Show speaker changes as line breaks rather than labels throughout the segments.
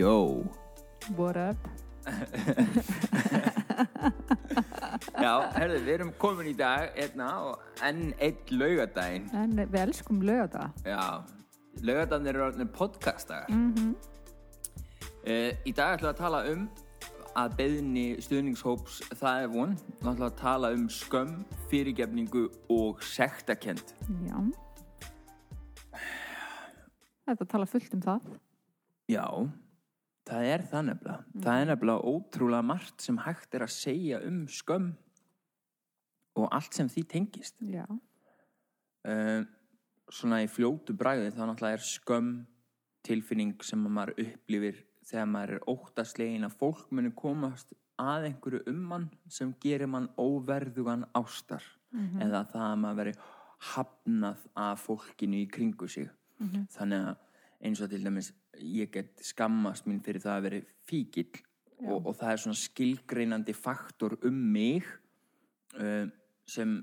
Jó
What up?
Já, herðu, við erum komin í dag hérna og enn einn laugadaginn
En við elskum lögða.
Já, laugadaginn eru orðinir podcastdagar mm -hmm. Í dag ætlum við að tala um að beðni stuðningshóps það er von Við ætlum að tala um skömm, fyrirgefningu og sektakend
Já. Þetta tala fullt um það.
Já, það er það nefnilega. Það er nefnilega ótrúlega margt sem hægt er að segja um skömm og allt sem því tengist.
Já.
Uh, svona í fljótu bræði þá náttúrulega er skömm tilfinning sem að maður upplifir þegar maður er óttaslegin að fólk muni komast að einhverju um mann sem gerir mann óverðugan ástar eða það að maður veri hafnað af fólkinu í kringu sig þannig að eins og til dæmis ég get skammast mín fyrir það að veri fíkill og, og það er svona skilgreinandi faktor um mig uh, sem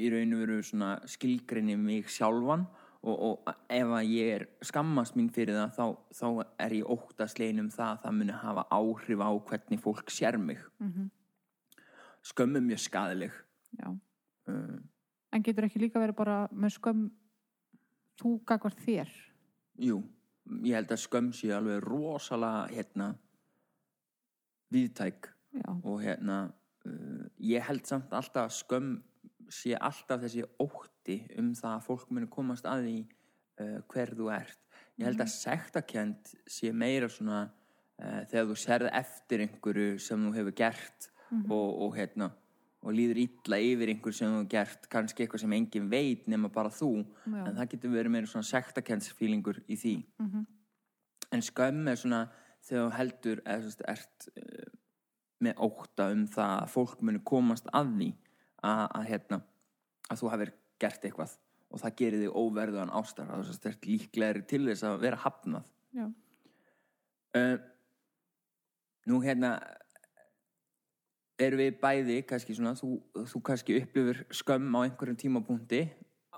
í raun og veru svona skilgreini mig sjálfan og, og ef að ég er skammast mín fyrir það þá, þá er ég óttaslegin um það að það muni hafa áhrif á hvernig fólk sér mig skömm er mjög skadaleg
Já. en getur ekki líka verið bara með skömm þú gagvar þér?
Jú, ég held að skömm sé alveg rosalega hérna viðtæk
Já.
og hérna uh, ég held samt alltaf skömm sé alltaf þessi ótti um það að fólk muni komast að því uh, hver þú ert. Ég held að sektakend sé meira svona uh, þegar þú serð eftir einhverju sem þú hefur gert og, og hérna og líður illa yfir einhver sem þú hefur gert kannski eitthvað sem engin veit nema bara þú
Já.
en það getur verið meira svona sektakendsfílingur í því. En skömm er svona þegar þú heldur eða veist, ert uh, með ótta um það að fólk muni komast að því að, að hérna að þú hafir gert eitthvað og það gerir þig óverðuðan ástar að þú ert líklegri til þess að vera hafnað. Uh, nú hérna erum við bæði kannski svona, þú, þú kannski upplifir skömm á einhverjum tímapunkti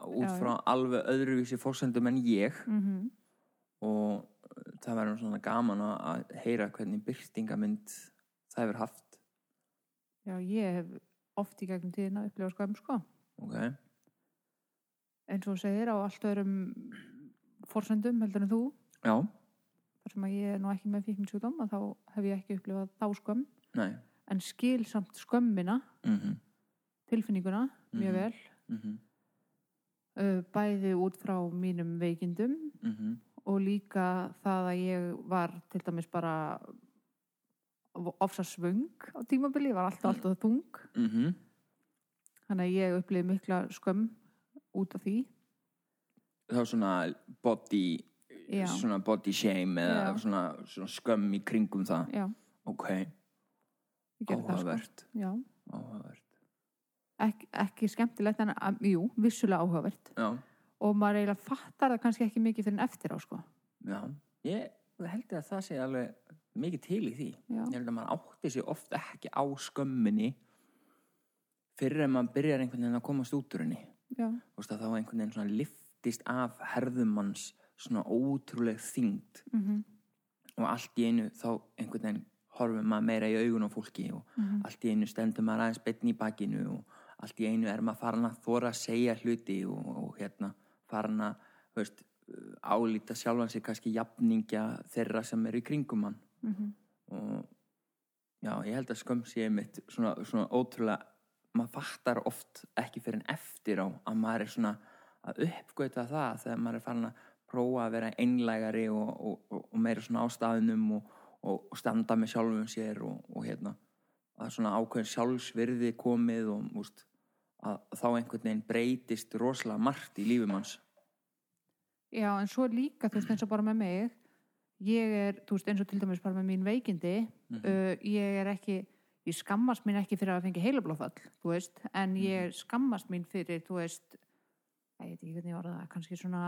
út frá alveg öðruvísi fórsendum en ég.
Mm
og uh, það verður svona gaman að heyra hvernig byrtingamynd það hefur haft.
Já, ég hef oft í gegnum tíðina upplifa skömm sko.
ok,
eins og segir á allt öðrum forsendum heldur en þú.
Já,
þar sem að ég er nú ekki með fíkninsjúdóm að þá hef ég ekki upplifað þá skömm.
Nei
en skil samt skömmina
mhm,
tilfinninguna mjög vel.
Mhm,
uh, bæði út frá mínum veikindum
mhm.
og líka það að ég var til dæmis bara ofsa svöng á tímabili, ég var alltaf alltaf þung.
Mhm,
þannig að ég upplifði mikla skömm út af því.
Þá svona body
Já.
svona body shame eða svona, svona skömm í kringum það.
Já,
ok,
það sko.
Áhugavert. Áhugavert.
Ek, ekki skemmtilegt en að, jú, vissulega áhugavert.
Já,
og maður eiginlega fattar það kannski ekki mikið fyrir en eftir á sko.
Já, ég held að það sé alveg mikið til í því.
Já.
ég held að maður átti sig oft ekki á skömminni fyrir en maður byrjar einhvern veginn að komast út úr henni. Að þá einhvern veginn svona liftist af herðumanns svona ótrúleg þyngd.
Mhm,
og allt í einu þá einhvern veginn horfum maður meira í augun á fólki og allt í einu stendur maður aðeins betni í bakinu og allt í einu er maður farin að þóra að segja hluti og, og hérna farin að veist, álíta sjálfan sig kannski jafningja þeirra sem eru í kringum hann.
Mhm,
og já, ég held að skömm sé mitt svona, svona ótrúlega maður fattar oft ekki fyrir en eftir á að maður er svona að uppgöta það þegar maður er farin að prófa að vera einlægari og, og, og, og meira svona á staðinum og, og, og standa með sjálfum sér og, og hérna að svona ákveðin sjálfsvirði komið og úst, að þá einhvern veginn breytist rosalega margt í lífum hans
já, en svo líka þú veist eins og bara með mig ég er, þú veist eins og til dæmis bara með mín veikindi uh, ég er ekki ég skammast mín ekki fyrir að fengi heilablóðfall þú veist, en ég skammast mín fyrir, þú veist ég veit ekki hvernig ég var það, kannski svona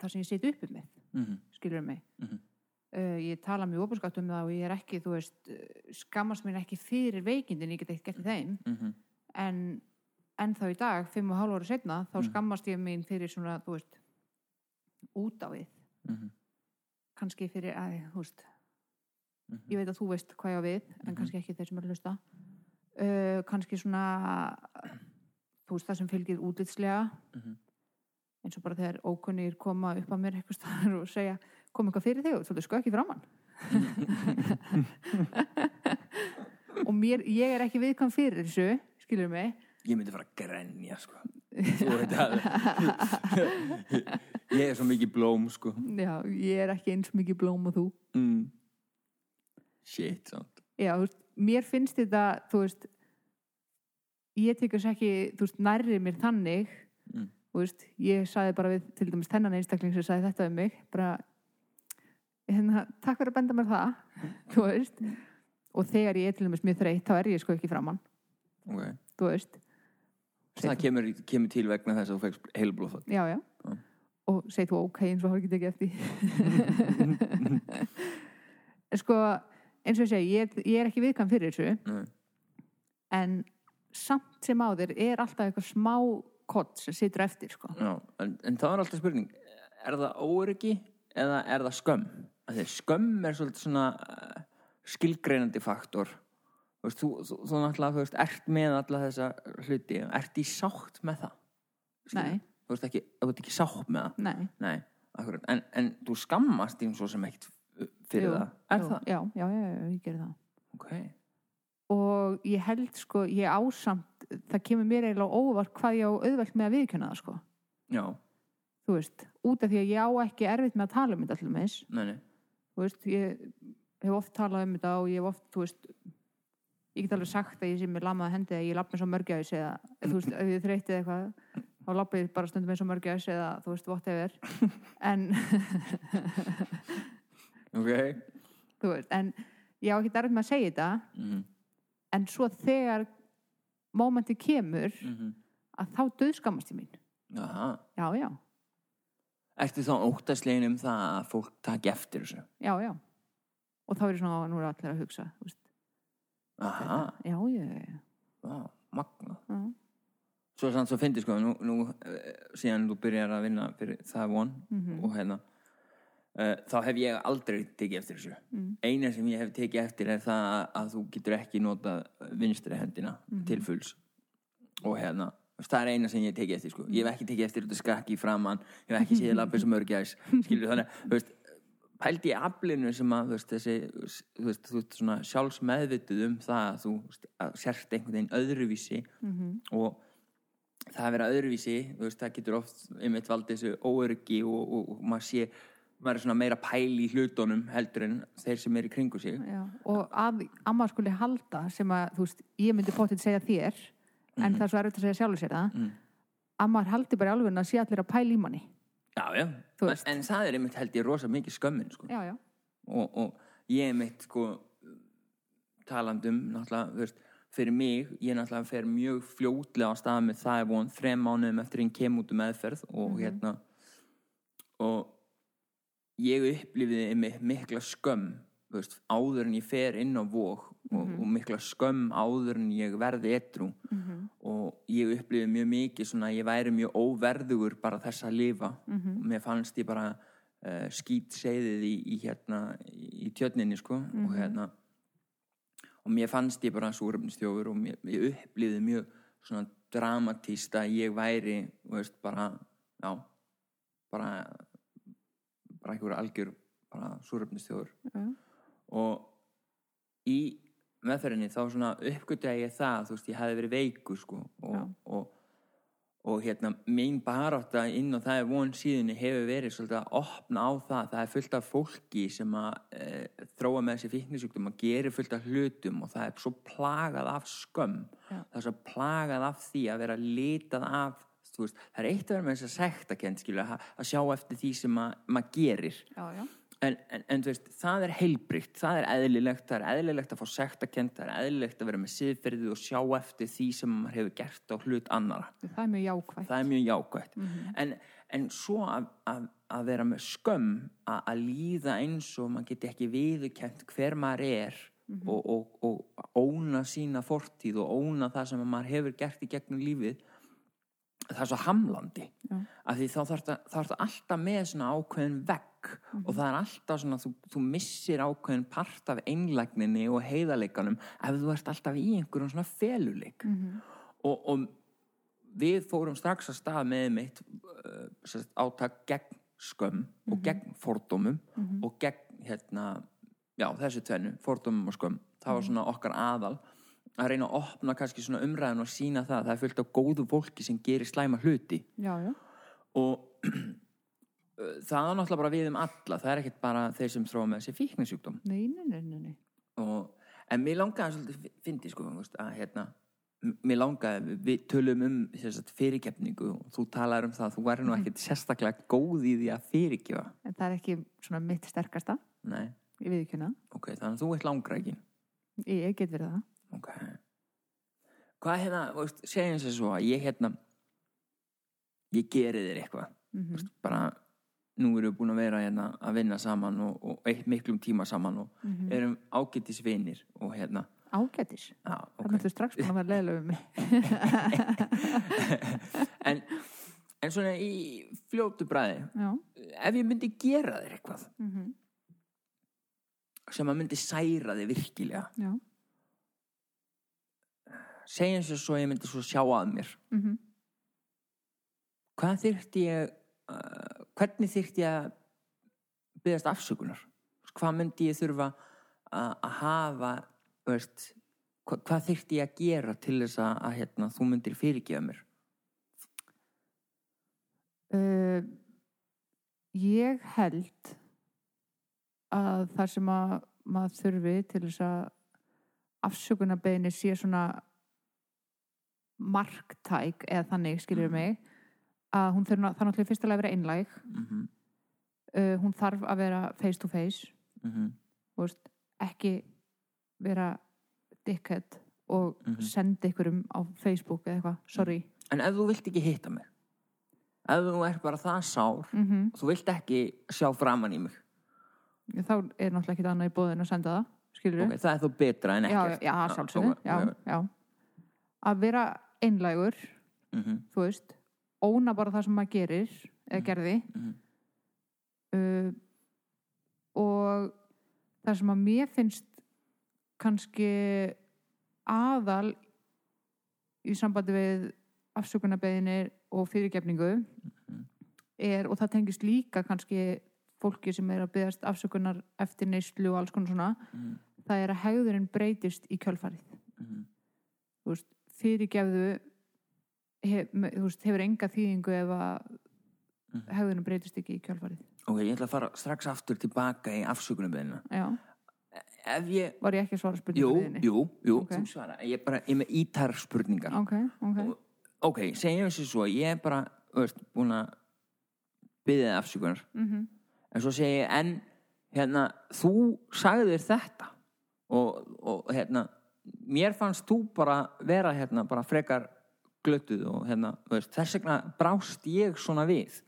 það sem ég seti uppi með,
mm -hmm.
skilur mig
Mhm.
uh, ég tala mjög opinskátt um það og ég er ekki, þú veist uh, skammast mín ekki fyrir veikindin ég get ekki gert þeim.
Mm
en, en þá í dag, fimm og hálf ára setna þá skammast ég mín fyrir svona, þú veist út á við.
Mhm.
kannski fyrir að, þú veist ég veit að þú veist hvað ég á við en kannski ekki þeir sem eru að hlusta. Uh, kannski svona þú veist það sem fylgir útlitslega.
Mhm.
eins og bara þegar ókunnir koma upp að mér eitthvað staðar og segja kom eitthvað fyrir þig og svolítið ekki framann og mér, ég er ekki viðkvæm fyrir þessu skilur mig
Ég myndi fara að grenja, sko. Ég er svo mikið blóm, sko.
já, ég er ekki eins mikið blóm og þú
Mm. Shit, sant.
já, þú veist, mér finnst þetta þú veist ég tek þess ekki, þú veist, nærri mér þannig
Mm.
þú veist, ég saði bara við til dæmis þennan einstakling sem saði þetta um mig bara hérna, takk fyrir að benda mér það þú veist og þegar ég er til dæmis mjög þreytt þá er ég sko ekki framann,
Ok.
þú veist
Það kemur, kemur til vegna þess að þú fegst heilblóðfall.
já, já,
Já.
og segið þú ok eins og har ekki eftir sko eins og ég segi, ég, ég er ekki viðkvæm fyrir þessu
Nei.
en samt sem áður er alltaf eitthvað smá kott sem situr eftir sko.
Já, en, en það er alltaf spurning. Er það óöryggi eða er það skömm? Skömm er svolítið svona uh, skilgreinandi faktor. Þú veist, þú, þú, þú náttúrulega, þú veist, ert með alla þessa hluti, ert í sátt með það? Skilurðu?
Nei.
Þú veist ekki, þú ert ekki sátt með það?
nei,
Nei, akkurat. En, en þú skammast þín svo sem ekkert fyrir
Jú,
það. Er
jú,
það?
já, já, já, já, ég gerir það
Ok.
og ég held sko, ég ásamt það kemur mér eiginlega óvart hvað ég á auðvelt með að viðkjöna það sko
Já,
þú veist, út af því að ég á ekki erfitt með að tala um þetta allir meins
nei, nei.
Þú veist, ég hef oft talað um þetta og ég hef oft, þú veist ég get alveg sagt að ég sé með lamaða hendi að ég lapp eins og mörgjæðis eða, þú veist, ef ég þreytið eitthvað þá lapp ég bara stundum eins og mörgjæðis eða, þú veist, whatever en,
Ok.
þú veist, en ég á ekki erfitt með að segja þetta
Mm
en svo þegar mómenti kemur
-hmm.
að þá döðskammast ég mín
Jaha.
já, já,
Ertu þá óttaslegin um það að fólk taki eftir þessu?
já, já og þá er ég svona, nú er allir að hugsa veist,
Aha,
já, já, já,
vá, magna.
já.
Svo samt svo fyndi sko, nú, nú uh, síðan þú byrjar að vinna fyrir það von
Mhm.
og hérna, uh, þá hef ég aldrei tekið eftir þessu.
Mm.
Eina sem ég hef tekið eftir er það að, að þú getur ekki notað vinstri hendina
Mhm.
til fulls. Og hérna, það er eina sem ég hef tekið eftir sko. Ég hef ekki tekið eftir þetta skakki í framann, ég hef ekki séð lappið sem veist, pældi í aflinu sem að, veist, þessi, veist, þú veist, svona sjálfsmeðvituð um það að þú, veist, að sért einhvern veginn öðruvísi.
Mm
og það að vera öðruvísi það getur oft einmitt valdið þessu óöryggi og, og, og maður sé maður er svona meira pæli í hlutunum heldur en þeir sem er í kringu sig.
Já, og að amma skuli halda sem að, þú veist, ég myndi potið segja þér en það er svo erfitt að segja sjálfur sér það.
Mm.
amma haldi bara í alveg að sé allir að pæla í manni.
Já, já, en, það er einmitt held ég rosa mikið skömmin sko.
já, já,
og, og ég einmitt sko talandum náttúrulega, þú veist, fyrir mig ég náttúrulega fer mjög fljótlega á stað með það er von þrem mánuðum eftir en kem út um meðferð og hérna og ég upplifiði einmitt mikla skömm veist, áður en ég fer inn á vóg og, og mikla skömm áður en ég verði etru
Mhm.
og ég upplifiði mjög mikið svona að ég væri mjög óverðugur bara þess að lifa.
Mhm.
og mér fannst ég bara uh, skýt seiðið í, í hérna í tjörninni sko og hérna. Og mér fannst ég bara súröfnistjófur og mér, ég upplifði mjög svona dramatíst að ég væri veist bara já, bara bara einhver algjör bara súröfnistjófur
já,
og í meðferðinni þá svona uppgötjaði ég það þú veist, ég hefði verið veikur sko og, og, og hérna mín barátta inn og það er von síðunni hefur verið svolítið að opna á það. Það er fullt af fólki sem að e, þróa með þessi fíknisjúkdum að gera fullt af hlutum og það er svo plagað af skömm.
Já.
það er svo plagað af því að vera litað af veist, það er eitt að vera með þess að að, að sjá eftir því sem að, maður gerir.
Já, já,
en, en, en veist, það er heilbrygt það er eðlilegt, það er eðlilegt að fá sektakent það er eðlilegt að vera með siðferði og sjá eftir því sem maður hefur gert á hlut annara,
það er mjög jákvægt
það er mjög jákvægt
Mhm.
en, en svo að, að, að vera með skömm að, að líða eins og maður geti ekki viðurkent hver maður er
Mhm.
og, og, og óna sína fortíð og óna það sem maður hefur gert í gegnum lífið það er svo hamlandi
Já.
af því þá þarf það alltaf með svona ákveðin vegg
Mhm.
og það er alltaf svona, þú, þú missir ákveðin part af einlægninni og heiðarleikanum ef þú ert alltaf í einhverjum svona feluleik
Mhm.
og, og við fórum strax að stað með mitt uh, átak gegn skömm
Mhm.
og gegn fordómum og gegn hérna, já þessu tvennu, fordómum og skömm það
Mhm.
var svona okkar aðal að reyna að opna kannski svona umræðin og sína það að það er fullt af góðu fólki sem gerir slæma hluti
já, já,
og það er náttúrulega bara við um alla það er ekkert bara þeir sem þróa með þessi fíknisjúkdóm.
Nei, nei, nei, nei,
og, en mér langaði svolítið fyndi sko, að hérna mér langaði, við tölum um sagt, fyrirgefningu og þú talar um það að þú væri nú ekkert sérstaklega góð í því að fyrirgefa.
En það er ekki svona mitt sterkasta.
Nei,
ég við ekki hana,
ok, þannig að þú ert langrækin
ég, get verið það.
Ok. Hvað hérna, segjum sér svo að ég hérna ég geri þér eitthvað.
Mm
veist, bara nú erum við búin að vera hérna að vinna saman og, og eitt miklum tíma saman og
Mhm.
erum ágættis vinir og hérna.
Ágætis,
já,
það
ok.
myndur strax búin að vera leiðilega um mig
en, en svona í fljótu bræði
já,
ef ég myndi gera þér eitthvað
mm
sem að myndi særa þig virkilega
já.
Segjum svo að ég myndi svo sjá að mér.
Mm
hvað þyrfti ég uh, hvernig þyrfti ég að byggast afsökunar? Hvað myndi ég þurfa að, að hafa veist, hva, hvað þyrfti ég að gera til þess að, að hérna, þú myndir fyrirgefa mér?
Uh, ég held að það sem að maður þurfi til þess að afsökunarbeginni sé svona marktæk eða þannig skiljur
Mhm.
mig að hún það náttúrulega fyrst að vera einlæg.
Mm -hmm.
uh, hún þarf að vera face to face.
Mm -hmm.
þú veist, ekki vera dickhead og
Mhm.
senda ykkurum á Facebook eða eitthvað, sorry.
En ef þú vilt ekki hitta mig ef þú ert bara það sár
mm
þú vilt ekki sjá framann í mig.
Þá er náttúrulega ekki annað í bóðin að senda það skilur
okay, það er þó betra en
já,
ekkert.
já, já,
ok.
já. að vera einlægur
Mhm,
þú veist, óna bara það sem maður gerir eða gerði
mhm.
uh, og það sem að mér finnst kannski aðal í sambandi við afsökunarbeginir og fyrirgefningu er, og það tengist líka kannski fólki sem er að byggast afsökunar eftir neyslu og alls konar svona
Mhm.
það er að hegðurinn breytist í kjölfarið
Mhm.
þú veist, fyrirgefðu hef, veist, hefur enga þýðingu ef að
Mhm.
hegðurinn breytist ekki í kjölfarið.
Ok, ég ætla að fara strax aftur tilbaka í afsökunarbeðina
já,
ef ég
var ég ekki að svara
Jú,
spurningu
jú, jú,
Ok.
þú svara Ég er bara, ég með ítar spurningar.
Ok, ok,
Og- Ok, segjum þessi svo Ég er bara, veist, búin að byggja þið afsökunar.
Mhm.
En svo segi ég, en hérna, þú sagðir þetta. Og, og hérna mér fannst þú bara vera hérna, bara frekar glötuð og hérna, þú veist, þess vegna brást ég svona við.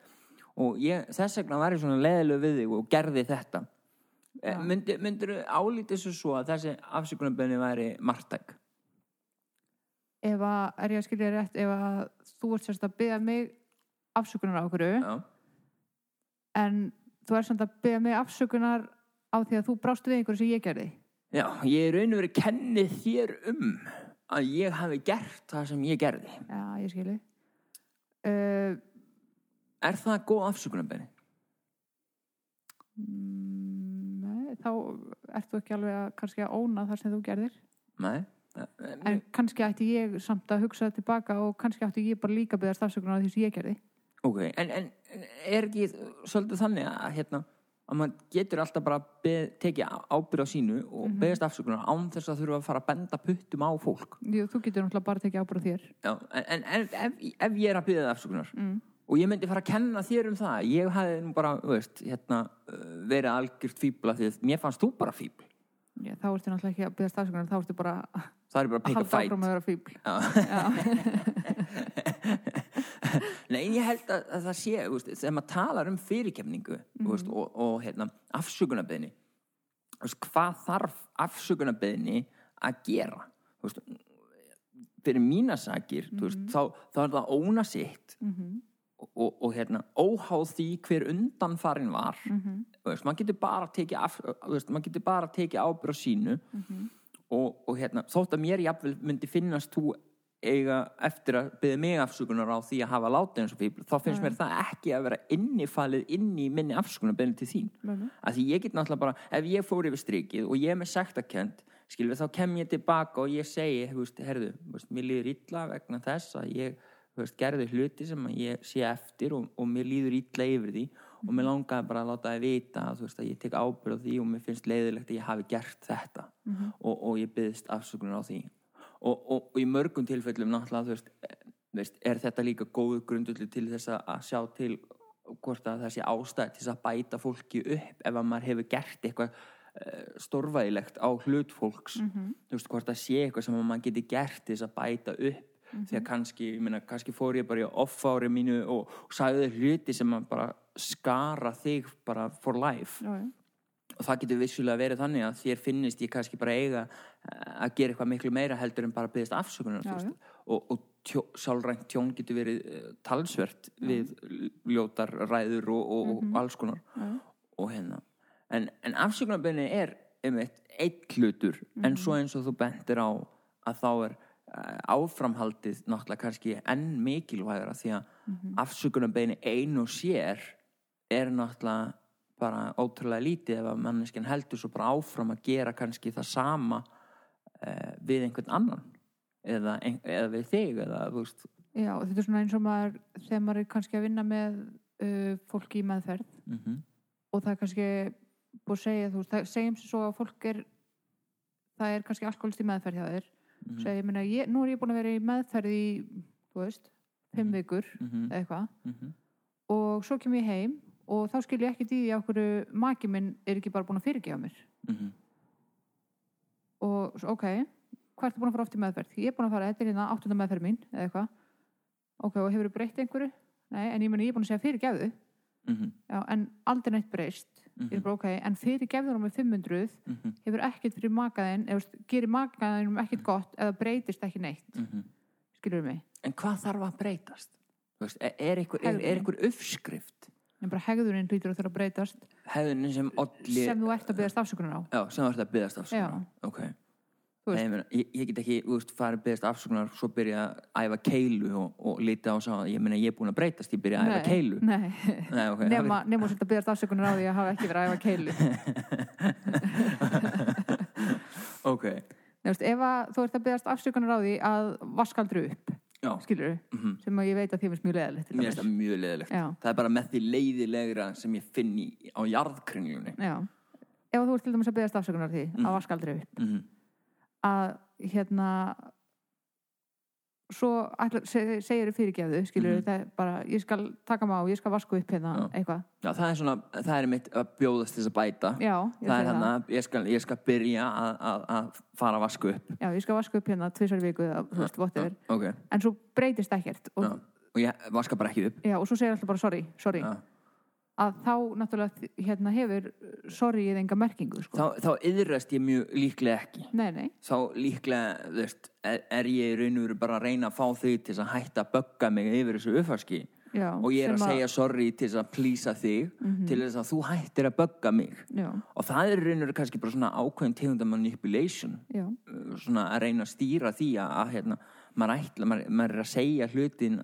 Og ég, þess vegna var ég svona leðileg við þig og gerði þetta.
Já.
myndir, myndir álítið svo svo að þessi afsökunarbönni væri margtæk
ef að, er ég að skilja rétt ef að þú ert sérst að byggja mig afsökunar á okkur
Já,
en þú ert samt að byggja mig afsökunar á því að þú brást við einhverju sem ég gerði?
Já ég er raun og verið kenni þér um að ég hafi gert það sem ég gerði.
Já, ég skilji. Uh,
Er það góð afsökunarbönni?
mm, nei, þá ert þú ekki alveg að kannski að óna það sem þú gerðir.
Nei
en kannski ætti ég samt að hugsa það tilbaka og kannski ætti ég bara líka að byggja afsökunar á því sem ég gerði.
Ok, en, en en er ekki svolítið þannig að hérna að maður getur alltaf bara beð, tekið ábyrð á sínu og mm beðast afsökunar án þess að þurfa að fara að benda puttum á fólk.
Jú, þú getur náttúrulega bara tekið ábyrð á þér.
Já, en, en ef, ef, ef ég er að beða afsökunar
mm.
og ég myndi fara að kenna þér um það ég hefði nú bara, veist, hérna uh, verið algjört fíbla því að mér fannst þú bara fíbl
Já, þá ertu náttúrulega ekki að byggja afsökunar þá ertu bara
er bara að
halda áfram að vera fíbl
Já. Nei, ég held að, að það sé veist, þegar maður talar um fyrirkefningu mm veist, og, og hérna, afsökunarbeðni hvað þarf afsökunarbeðni að gera? Veist, fyrir mína sakir þú veist, þá, þá er það óna sitt
mhm,
og, og, og hérna, óháð því hver undanfarin var.
Mhm,
maður getur bara þú veist, maður getur bara tekið ábyrð á sínu
mhm.
og, og hérna, þótt að mér jafnvel myndi finnast þú eiga eftir að byggja mig afsökunar á því að hafa látið eins og fíbl, þá finnst
Já.
mér það ekki að vera innifalið inn í minni afsökunar til þín
Nei,
að því ég get náttúrulega bara, ef ég fór yfir strikið og ég er með sektakent skilvið þá kem ég tilbaka og ég segi veist, herðu, veist, mér líður illa vegna þess að ég veist, gerði hluti sem ég sé eftir og, og mér líður illa yfir því og mér langaði bara að láta það vita að, að ég tek ábyrð á því og mér finnst leiðilegt að ég hafi gert þetta
Mhm.
og, og ég byggðist afsökunar á því og, og, og í mörgum tilfellum náttúrulega veist, eh, veist, er þetta líka góðu grundullu til þess að- að sjá til hvort að það sé ástæð til að bæta fólki upp ef að maður hefur gert eitthvað uh, stórvægilegt á hlut fólks.
Mhm.
þú veist hvort það sé eitthvað sem að maður geti gert til þess að bæta upp. Því að kannski, ég meina, kannski fór ég bara í off-ári mínu og, og sagði þér hluti sem að bara skara þig bara for life. Og það getur vissulega verið þannig að þér finnist ég kannski bara eiga eh, að gera eitthvað miklu meira heldur en bara byggðist afsökunar
Já, já.
og, og tjó, sálrænt tjón getur verið uh, talsvert við ljótar ræður og, og, og alls konar.
Já,
og hérna en, en afsökunarbyrni er einmitt eitt hlutur en svo eins og þú bentir á að þá er uh, áframhaldið náttúrulega kannski enn mikilvægra því að mm -hmm. ein og sér er náttúrulega bara ótrúlega lítið ef að manneskinn heldur svo bara áfram að gera kannski það sama uh, við einhvern annan eða, eða við þig eða
já, þetta er svona eins og maður þegar maður er kannski að vinna með uh, fólki í meðferð
mm
og það er kannski búið að segja, þú veist, það segjum sem svo að fólk er það er kannski alkoholist í meðferð hjá þér
Mhm.
segja, ég meina, ég, nú er ég búin að vera í meðferð í, þú veist, fimm
Mhm.
vikur
-hmm.
eða eitthvað
-hmm.
og svo kem ég heim og þá skil ég ekki í því að hverju maki minn er ekki bara búin að fyrirgefa mér
Mhm.
og svo, ok, hvað ertu búin að fara oft í meðferð? Ég er búin að fara, þetta er hérna áttunda meðferð mín eða eitthvað ok, og hefur breytt einhverju? Nei, en ég meni, ég er búin að segja fyrirgefðu
Mhm.
já, en aldrei neitt breyst ég er bara, ok, en fyrirgefður með 500
Mhm.
hefur ekkert fyrir makaðinn gerir makaðinn ekkert gott eða breytist ekki neitt,
Mhm.
skilur mig
En hvað þarf að breytast? Þú Veist, er, er, einhver, er, er einhver uppskrift
en bara hegðurinn hlýtur að þurfa að breytast.
Hefðunin sem olli
sem þú ert að byggast afsökunar á.
Já, sem þú ert að byggast afsökunar
Já.
Ok. Nei, ég, meina, ég, ég get ekki, þú veist, farið byggast afsökunar svo byrja að æfa keilu og, og líta á sá, ég meina ég er búin að breytast ég byrja að æfa keilu.
Nei.
Nei, okay,
nema, nema þú sért að byggast afsökunar á því að hafa ekki verið að æfa keilu.
Ok,
Nei, veist, ef að þú ert að byggast afsökunar á því að vaskaldru upp
já,
skilur
mhm.
sem að ég veit að þið finnst mjög leðilegt
mér finnst það mjög leðilegt. Það er bara með því leiðilegra sem ég finn í, á jarðkringlunni
Já. ef þú ert til dæmis að byggast afsökunar á því
Mhm.
að vaskaldru upp
mm -hmm.
að hérna svo segir þið fyrirgefðu skilur
Mhm.
það er bara, ég skal taka mig á ég skal vasku upp hérna eitthvað.
Já, það er svona, það er mitt að bjóðast þess að bæta.
Já, ég
Það er
segi
hann að ég skal, ég skal byrja að, fara að vasku upp.
Já, ég skal vasku upp hérna tvisar viku eða, þú veist, whatever.
Ok,
en svo breytist ekkert og,
og ég vaska bara ekki upp.
Já, og svo segir alltaf bara sorry, sorry.
Já.
Að þá náttúrulega hérna hefur sorry eða enga merkingu sko.
þá, þá yðrast ég mjög líklega ekki.
Nei, nei,
þá líklega veist, er, er ég í raun og veru bara að reyna að fá þig til að hætta að bögga mig yfir þessu uppfarski og ég er að
sem
segja sorry til þess að plýsa þig
Mhm.
til þess að þú hættir að bögga mig.
Já,
og það er raun og veru kannski bara svona ákveðin tegunda manipulation.
Já,
uh, svona að reyna að stýra því að, að hérna, maður, ætla, maður, maður er að segja hlutin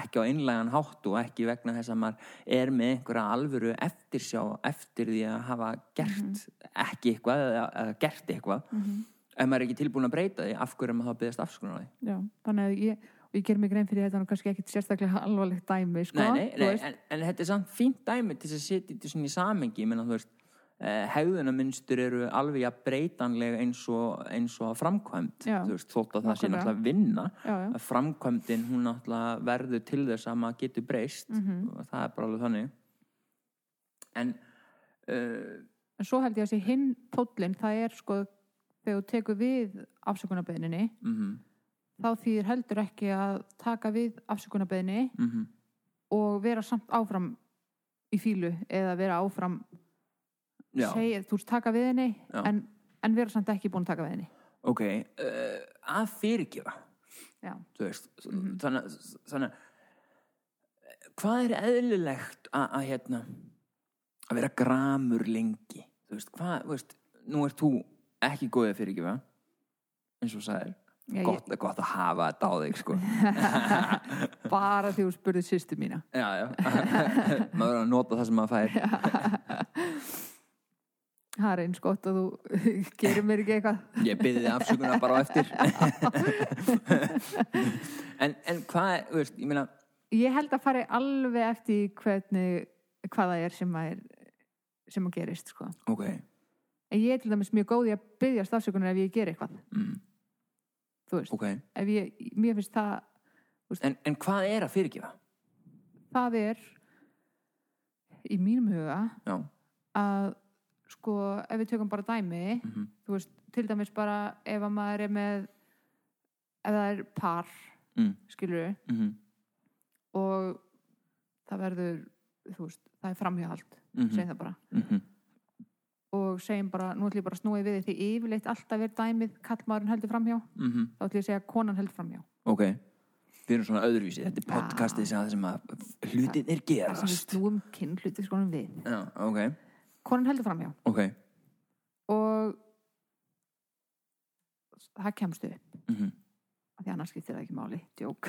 ekki á einlægan hátt og ekki vegna þess að maður er með einhverja alvöru eftirsjá eftir því að hafa gert ekki eitthvað eða, eða gert eitthvað.
Mhm.
ef maður er ekki tilbúin að breyta því af hverju er maður þá byggðast afskoðan á því?
Já þannig að ég, og ég ger mig grein fyrir þetta nú kannski ekkit sérstaklega alvarlegt dæmi sko,
nei, nei, nei, en, en þetta er samt fínt dæmi til að setja þetta í samengi menn að þú veist eh, hegðunarmynstur eru alveg að breytanlega eins og, eins og framkvæmt
Já,
veist, þótt að það sé náttúrulega vinna.
Já, já,
að framkvæmdin hún náttúrulega verður til þess að maður getur breyst.
Mhm.
og það er bara alveg þannig. En uh,
en svo held ég að sé hinn tóllinn, það er sko þegar þú tekur við afsökunarbeðninni
mm
þá þýðir heldur ekki að taka við afsökunarbeðni
-hmm.
og vera samt áfram í fílu eða vera áfram segja, þú veist taka við henni en, en vera samt ekki búin að taka við henni.
Ok uh, að fyrirgefa.
Já,
þú veist þannig, að- þannig að hvað er eðlilegt að, að hérna að vera gramur lengi? Þú veist, hvað, veist nú ert þú ekki góðið fyrir ekki eins og sagðir.
Já, ég-
gott, gott að hafa þetta á þig sko.
Bara því þú spurði sýstu mína.
Já, já. Maður er að nota það sem maður fær
það er eins gott að þú gerir mér ekki eitthvað.
Ég byrði þið afsökunar bara á eftir. En, en hvað er, veist, ég meina
ég held að fari alveg eftir hvernig hvað það er sem að, er, sem að gerist sko.
ok,
en ég er til dæmis mjög góð í að byggja stafsökunar ef ég ger eitthvað.
Mm,
þú veist,
ok.
ef ég, mér finnst það
en, en hvað er að fyrirgefa?
það er í mínum huga
já,
að sko ef við tökum bara dæmi
mhm,
þú veist, til dæmis bara ef að maður er með ef það er par
mm,
skilur
mhm,
og það verður þú veist, það er framhjáhald
mhm,
segjum það bara.
Mhm,
og segjum bara, nú ætlum ég bara að snúi við því yfirleitt alltaf er dæmið kallmaðurinn heldur framhjá.
Mhm.
Þá ætlum ég að segja konan heldur framhjá.
Ok, við erum svona öðruvísi. Þetta er podcastið sem, að- sem að hlutin er
þar sem við
gerast.
snúum kynhluti skonum við.
Já, ok,
konan heldur framhjá
ok.
Og það kemst upp.
Mm
af því annars skiptir það ekki máli. Djók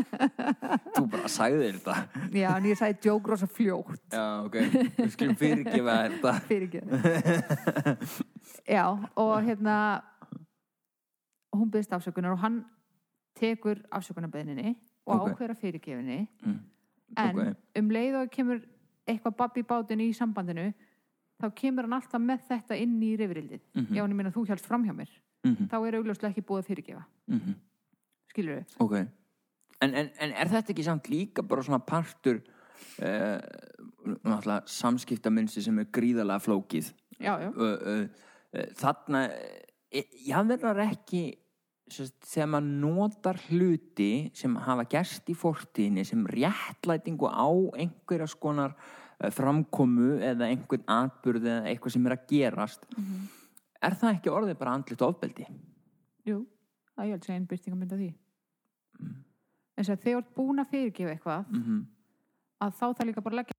Þú bara þér þetta.
Já, en ég sagði djók rosa fljótt.
Já, ok, við skulum fyrirgefa þetta.
Fyrir ekki já, og hérna hún byggðist afsökunar og hann tekur afsökunarbeðninni og
Ok.
ákveður að fyrirgefinni
mm.
en
Ok.
um leið og kemur eitthvað babb í bátinu í sambandinu þá kemur hann alltaf með þetta inn í rifrildið.
Mhm.
já, en ég meina þú hjálst fram hjá mér.
Mm
þá er augljóslega ekki búið að fyrirgefa.
-hmm.
skilur við?
Ok. En, en, en er þetta ekki samt líka bara svona partur uh, náttúrulega samskiptaminsi sem er gríðarlega flókið?
Já, já,
uh, uh, uh, þarna ég verðar ekki þegar maður notar hluti sem hafa gerst í fortíðinni sem réttlætingu á einhverja skonar uh, framkomu eða einhvern atburð eða eitthvað sem er að gerast er það ekki orðið bara andlit ofbeldi?
jú það er ég held að af því
Mm.
en þess að þegar þú ert búin að fyrirgefa eitthvað
Mm -hmm.
að þá það líka bara leggja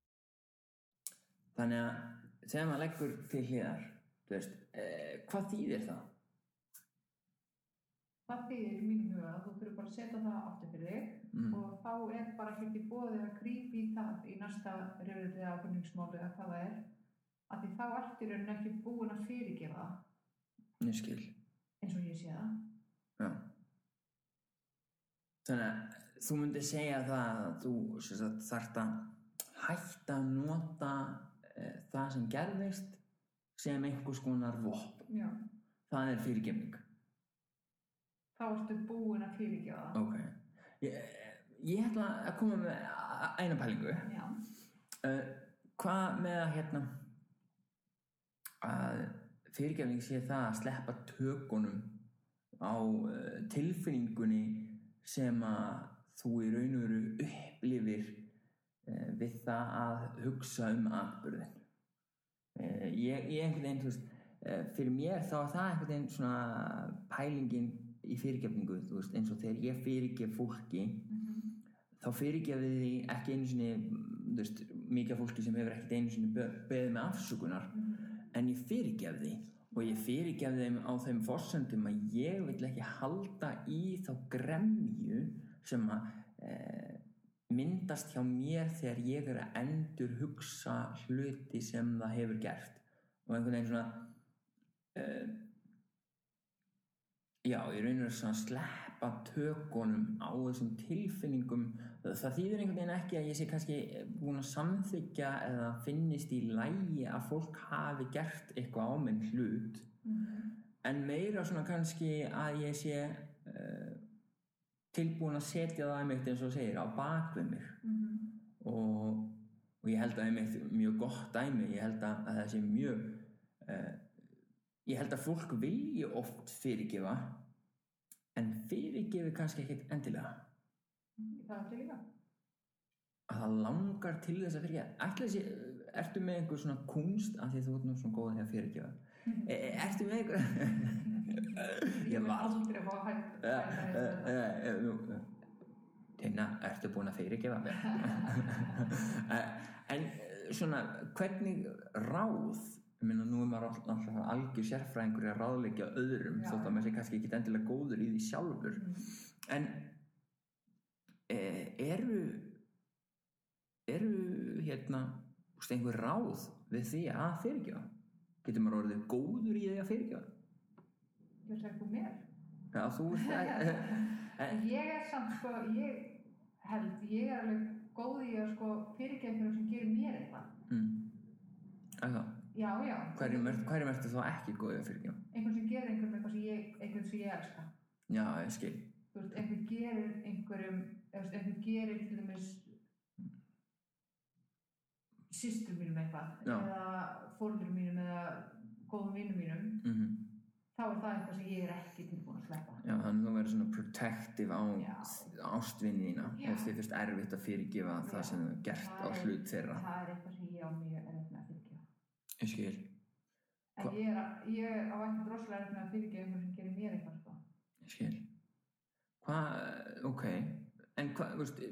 Þannig að þegar maður leggur til hliðar þú veist, eh, hvað þýðir það?
Það þýðir í mínum huga að þú fyrir bara að setja það aftur fyrir þig
Mm.
og þá er bara ekki bóðið að grípa í það í næsta ákvörningsmáli eða hvað það er að því þá ertu í rauninni ekki búin að fyrirgefa það
Ég skil
eins og ég sé það
Já. Þannig að þú myndir segja það að þú sagt, þarft að hætta að nota e, það sem gerðist sem einhvers konar vopn.
Já.
Það er fyrirgefning.
Þá ertu búin að fyrirgefa það
Ok. Ég, ég ætla að koma með eina pælingu. Uh, hvað með að hérna að fyrirgefning sé það að sleppa tökunum á uh, tilfinningunni sem að þú í raun og veru upplifir uh, við það að hugsa um atbyrðin uh, ég, ég einhvern veginn veist, fyrir mér þá er það einhvern veginn svona pælingin í fyrirgefningu veist, eins og þegar ég fyrirgef fólki þá fyrirgefið því ekki einu sinni mikið fólki sem hefur ekkert einu sinni be- beðið með afsökunar. En ég fyrirgef því og ég fyrirgef þeim á þeim forsendum að ég vil ekki halda í þá gremju sem að e, myndast hjá mér þegar ég er að endur hugsa hluti sem það hefur gert. Og einhvern veginn svona e, já, ég raunir að sleppa tökunum á þessum tilfinningum. Það þýðir einhvern veginn ekki að ég sé kannski búin að samþykja eða finnist í lægi að fólk hafi gert eitthvað á minn hlut. En meira svona kannski að ég sé uh, tilbúin að setja það einmitt eins og segir á bakvið mig. Og, og ég held að einmitt mjög gott dæmi ég held að, að það sé mjög ég held að fólk vilji oft fyrirgefa en fyrirgefi kannski ekkert endilega.
Það er líka.
Að það langar til þess að fyrirgefa. Ætla þessi, ertu með einhver svona kunst af því þú ert nú svona góð að fyrirgefa? E, e, ertu með einhver?
Ég
var
aldrei að fá hægt
Tina, ertu búin að fyrirgefa mér? Eh, en svona hvernig ráð ég meina nú er maður alltaf algjör sérfræðingur að ráðleggja öðrum
Já.
þótt að maður sé kannski ekki endilega góður í því sjálfur. En e, eru eru hérna veist, einhver ráð við því að fyrirgefa? Getur maður orðið góður í því að fyrirgefa?
Ég segi þú mér.
Já þú en,
ég er samt sko, ég held, ég er alveg góð í að sko fyrirgefa einhverjum sem gerir mér eitthvað.
mm, er það
Já, já.
hverjum, er, hverjum ertu þá ekki góðið að fyrirgefa
Einhvern sem gerir einhverjum eitthvað sem ég, einhvern sem ég elska.
já ég skil
Þú veist, einhvern gerir einhverjum, einhvern gerir til dæmis systur mínum eitthvað,
Já.
eða fórlur mínum eða góðum vinnum mínum,
mm
þá er það eitthvað sem ég er ekki tilbúin að sleppa.
já þannig að þú verður svona protective á
Já.
ástvinni þína
Já.
og þið finnst erfitt að fyrirgefa það
Já.
sem þú gert á
Það er-
hlut þeirra
Það er eitthvað sem ég á mjög fyrirgefa.
Ég skil
En ég, er, að- ég á ekki droslega með að fyrirgefa einhverjum sem gerir mér eitthvað, sko.
ég skil hvað, ok. En hvað,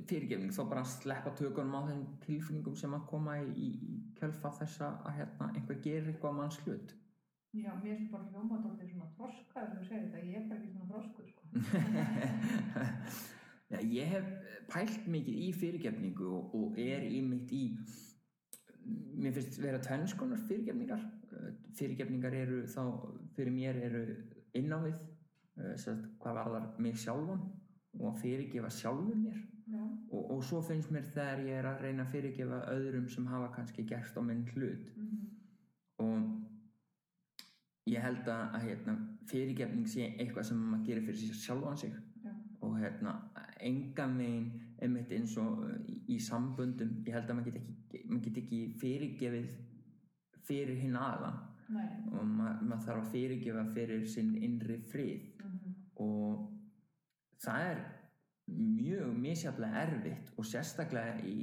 fyrirgefning þá bara sleppa tökunum á þeim tilfinningum sem að koma í, í kjölfa þessa að hérna einhver gerir eitthvað manns hlut
Já, mér finnst bara hljóma dálítið svona þroskaður þú segir þetta, ég er ekki svona þroskur, sko.
Já, ég hef pælt mikið í fyrirgefningu og, og er í mitt í mér finnst vera tvennskonar fyrirgefningar. Fyrirgefningar eru þá fyrir mér eru inn á við eh, hvað varðar mig sjálfan og að fyrirgefa sjálfum mér.
Já,
og, og svo finnst mér þegar ég er að reyna að fyrirgefa öðrum sem hafa kannski gerst á minn hlut.
Mhm,
og ég held að, að hérna, fyrirgefning sé eitthvað sem maður gerir fyrir sjálfan sig.
Já,
og hérna, engan veginn einmitt eins og uh, í, samböndum. Ég held að maður get ekki, maður get ekki fyrirgefið fyrir hinn
nei,
og maður, maður þarf að fyrirgefa fyrir sinn innri frið.
Mhm,
og það er mjög misjaflega erfitt og sérstaklega í,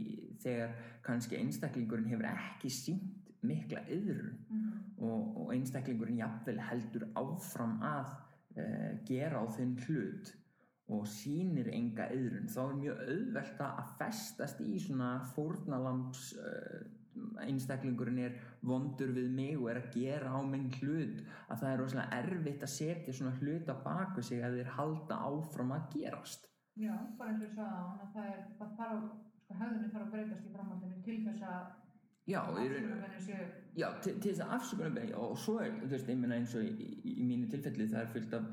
þegar kannski einstaklingurinn hefur ekki sínt mikla yðrun
mhm,
og, og einstaklingurinn jafnvel heldur áfram að uh, gera á þinn hlut og sýnir enga yðrun þá er mjög auðvelt að festast í svona fórnalamps uh, einstaklingurinn er vondur við mig og er að gera á minn hlut að það er rosalega erfitt að setja svona hlut á baku sig að þeir halda áfram að gerast.
Já, bara eins og ég sagði það er, þarf, sko, hefðunni þarf að breytast í framhaldinu til þess að
Já, til, þess að afsökunarbeini og svo er, þú veist, ég meina eins og í, í, í mínu tilfelli það er fullt af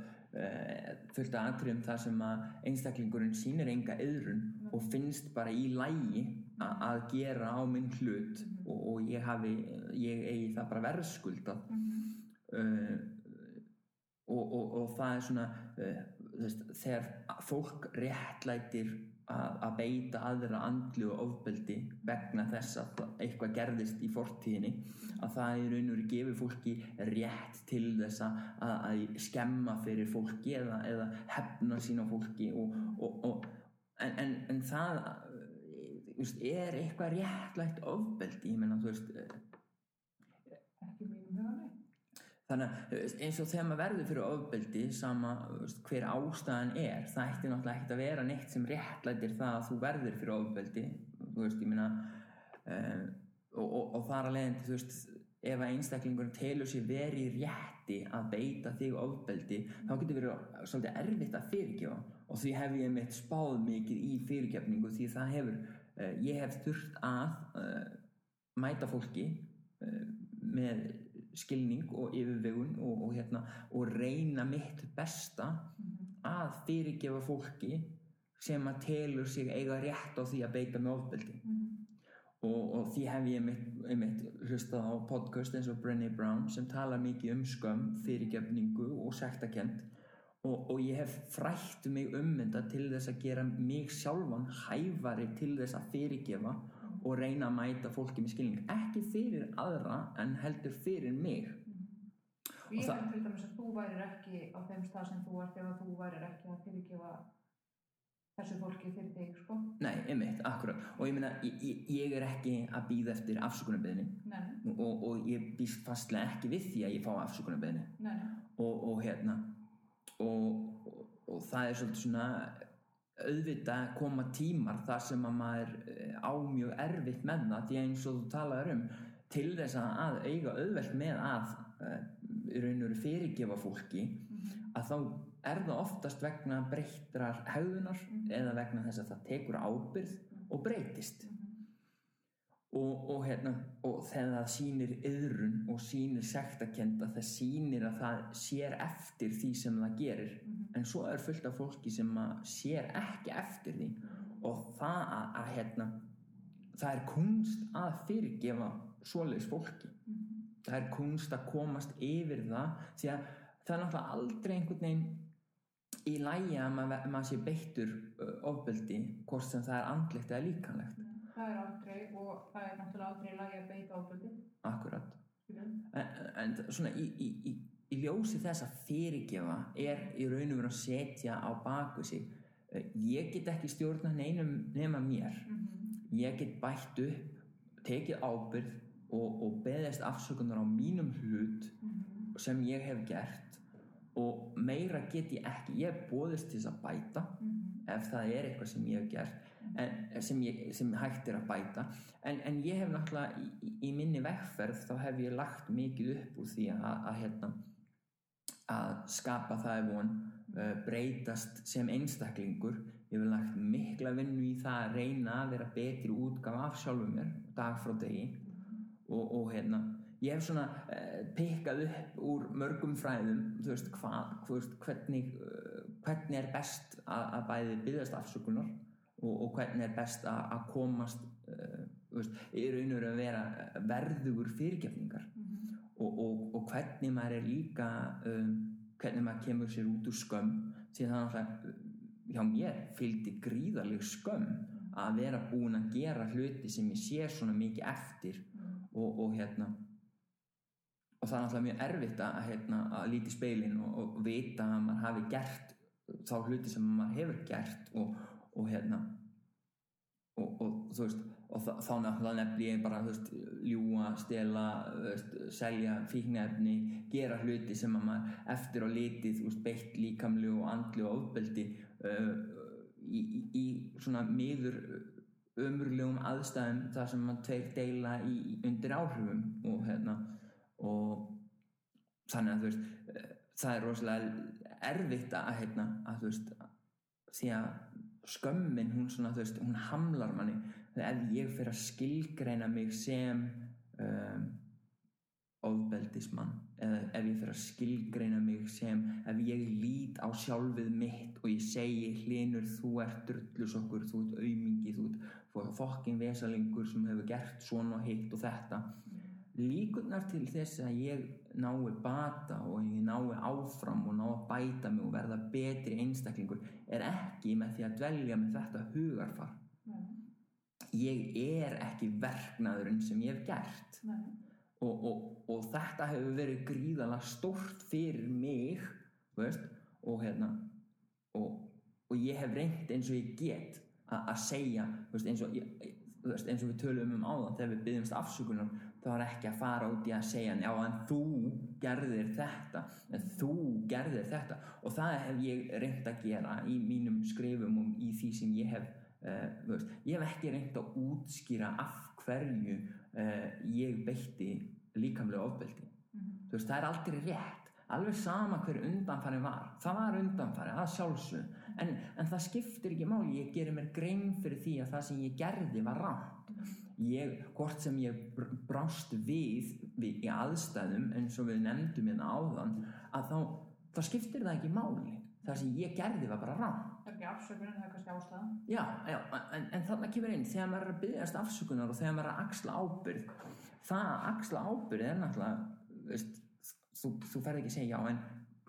fullt af atriðum þar sem að einstaklingurinn sýnir enga yðrun og finnst bara í lægi að gera á minn hlut og, og ég hafi, ég eigi það bara verðskuldað.
Mhm,
uh, og, og, og það er svona uh, veist, þegar fólk réttlætir að, að beita aðra andlu og ofbeldi vegna þess að eitthvað gerðist í fortíðinni að það í raun og veru gefur fólki rétt til þess að, að, skemma fyrir fólki eða, eða hefna sín á fólki og, og, og, en, en, en það veist, er eitthvað réttlætt ofbeldi? Ég meina þú veist uh,
ekki mínum huga, nei.
Þannig að eins og þegar maður verður fyrir ofbeldi sama hver ástæðan er það ætti náttúrulega ekkert að vera neitt sem réttlætir það að þú verður fyrir ofbeldi þú veist, ég meina uh, og, og, og þar að leiðandi þú veist, ef að einstaklingurinn telur sér verið rétti að beita þig ofbeldi, þá getur verið svolítið erfitt að fyrirgefa. Og því hef ég mitt spáð mikið í fyrirgefningu því það hefur, uh, ég hef þurft að uh, mæta fólki uh, með skilning og yfirvegun og, og, hérna, og reyna mitt besta að fyrirgefa fólki sem að telur sig eiga rétt á því að beita með ofbeldi.
Mhm,
og, og því hef ég mitt, mitt hlustað á podcast eins og Brené Brown sem talar mikið um skömm, fyrirgefningu og sektakent og, og ég hef frætt mig ummynda til þess að gera mig sjálfan hæfari til þess að fyrirgefa og reyna að mæta fólki með skilning. Ekki fyrir aðra en heldur fyrir mig.
Ég
það-
held til dæmis að þú værir ekki á þeim stað sem þú ert ef að þú værir ekki að fyrirgefa þessu fólki fyrir þig, sko.
nei, einmitt, akkurat. Og ég meina, ég, ég- ég er ekki að býða eftir afsökunarbeðni
Nei,
og, og ég býst fastlega ekki við því að ég fá afsökunarbeðni
nei,
og, og hérna og, og, og það er svolítið svona auðvitað koma tímar þar sem að maður eh, á mjög erfitt með það því eins og þú talaður um til þess að, eiga auðvelt með að uh, í raun og veru fyrirgefa fólki að þá er það oftast vegna breyttrar hegðunar eða vegna þess að það tekur ábyrð og breytist og, og, hérna, og þegar það sýnir yðrun og sýnir sektakenda það sýnir að það sér eftir því sem það gerir. En svo er fullt af fólki sem sér ekki eftir því. Og það að, að hérna, það er kunst að fyrirgefa svoleiðis fólki. Það er kunst að komast yfir það því að það er náttúrulega aldrei einhvern veginn í lægi að maður, maður sé beittur ofbeldi hvort sem það er andlegt eða líkanlegt
það er aldrei og það er náttúrulega aldrei lagi að beita ábyrði.
akkurat. En, en svona í, í, í, í ljósi þess að fyrirgefa er í raun og veru að setja á baku sig. Eh, ég get ekki stjórna neinum nema mér. Ég get bætt upp tekið ábyrð og, og beðist afsökunar á mínum hlut sem ég hef gert og meira get ég ekki. Ég hef bóðist til þess að bæta ef það er eitthvað sem ég hef gert en, sem, ég, sem hægt er að bæta. En, en ég hef náttúrulega í, í, minni vegferð þá hef ég lagt mikið upp úr því að, að, hérna, að skapa það er von uh, breytast sem einstaklingur. Ég hef lagt mikla vinnu í það að reyna að vera betri útgáfa af sjálfum mér dag frá degi. Og, og hérna ég hef svona uh, pikkað upp úr mörgum fræðum þú veist, hva, þú veist hvernig, uh, hvernig er best að, að bæði byggðast afsökunar og, og hvernig er best að, komast uh, veist, í raun og veru að vera verðugur fyrirgefningar. Og, og, og hvernig maður er líka um, hvernig maður kemur sér út úr skömm. Því það er náttúrulega hjá mér fylgdi gríðaleg skömm að vera búin að gera hluti sem ég sé svona mikið eftir. Og, og hérna og það er náttúrulega mjög erfitt að, hérna, að líti speilin og, og vita að maður hafi gert þá hluti sem maður hefur gert og, og hérna og, og þú veist og þá náttúrulega nefni ég bara veist, ljúa, stela, veist, selja fíknefni, gera hluti sem að maður eftir á litið veist, beitt líkamlu og andlu og ofbeldi uh, í, í, í svona miður umurlegum aðstæðum þar sem maður tveir deila í, undir áhrifum og hérna og þannig að þú veist eh, það er rosalega erfitt að hérna að þú veist því að skömmin hún svona þú veist hún hamlar manni. Þegar ég fyrir að skilgreina mig sem um, ofbeldismann eða ef ég fyrir að skilgreina mig sem ef ég lít á sjálfið mitt og ég segi hlinur þú ert drullusokkur, þú ert aumingi þú ert fokkin vesalingur sem hefur gert svona hitt og þetta líkurnar til þess að ég nái bata og ég nái áfram og ná að bæta mig og verða betri einstaklingur er ekki með því að dvelja með þetta hugarfar. Ég er ekki verknaðurinn sem ég hef gert. Og, og, og þetta hefur verið gríðalega stórt fyrir mig veist, og hérna og, og ég hef reynd eins og ég get að segja veist, eins, og, veist, eins og við tölum um áðan þegar við byggjumst afsökunar þá er ekki að fara út í að segja já en þú gerðir þetta en þú gerðir þetta. Og það hef ég reynd að gera í mínum skrifum og í því sem ég hef uh, ég hef ekki reynd að útskýra af hverju uh, ég beitti líkamlega ofbeldi. Þú veist, það er aldrei rétt. Alveg sama hver undanfari var. Það var undanfari, það sjálfsög en, en það skiptir ekki máli. Ég gerir mér grein fyrir því að það sem ég gerði var rátt ég, hvort sem ég br- brást við, við í aðstæðum eins og við nefndum hérna áðan að þá, þá skiptir það ekki máli. Það sem ég gerði var bara
er ekki afsökunin, það er kannski ástæðan.
Já, já, en, en þarna kemur inn þegar maður er að byggjast afsökunar og þegar maður er að axla ábyrgð það að axla ábyrgð er náttúrulega veist, þú, þú ferð ekki að segja já en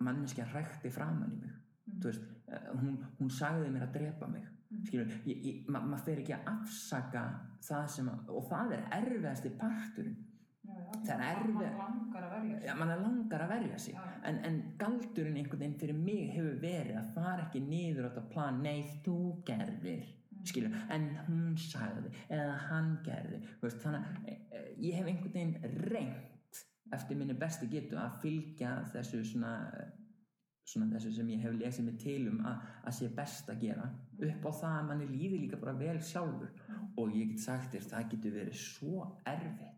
manneskja hrækti framann í mig. Þú veist, eh, hún, hún sagði mér að drepa mig skilur, ég, ég, ma, maður fer ekki að afsaka það sem að, og það er erfiðasti parturinn
Já, já.
Það er erfið-. Já, mann er langar að verja sig
Já.
en, en galdurinn einhvern veginn fyrir mig hefur verið að fara ekki niður á þetta plan nei, þú gerðir skilur, en hún sagði eða hann gerði veist, þannig að e, e, ég hef einhvern veginn reynt eftir minni bestu getu að fylgja þessu svona, svona þessu sem ég hef lesið mig til um að, sé best að gera. Upp á það að manni líði líka bara vel sjálfur. Og ég get sagt þér, það getur verið svo erfitt.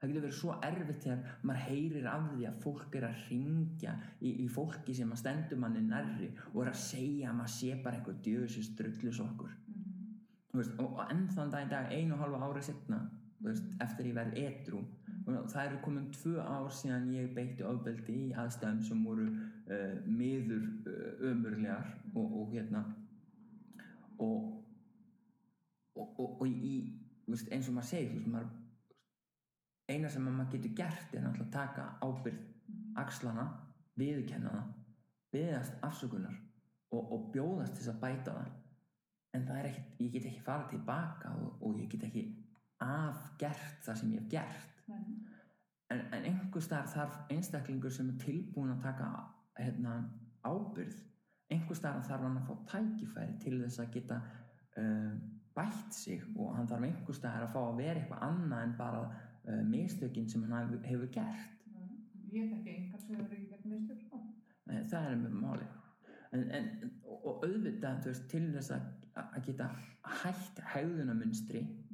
Það getur verið svo erfitt þegar maður heyrir af því að fólk er að ringja í, í fólki sem að stendur manni nærri og er að segja að maður sé bara eitthvað djöfisins drullis okkur.
Mhm.
veist, og, og ennþann dag dag einu og hálfa ári setna veist, eftir ég verð edru og það eru komin tvö ár síðan ég beitti ofbeldi í aðstæðum sem voru uh, miður uh, ömurlegar og, og hérna og og, og, í, veist, eins og maður segir veist, maður, eina sem maður getur gert er náttúrulega að taka ábyrgð axlana, viðurkenna það viðast afsökunar og, og bjóðast þess að bæta það en það er ekkert, ég get ekki farið tilbaka og, og ég get ekki afgert það sem ég hef gert. En, en einhver staðar þarf einstaklingur sem er tilbúin að taka hérna, ábyrgð einhver staðar þarf hann að fá tækifæri til þess að geta uh, bætt sig og hann þarf einhver staðar að fá að vera eitthvað annað en bara uh, mistökin sem hann hefur, gert
Ég þekki engar sem hefur ekki gert mistök, sko.
Það er með máli en, en, og, og auðvitað veist, til þess að, að geta hætt hegðunamunstri þú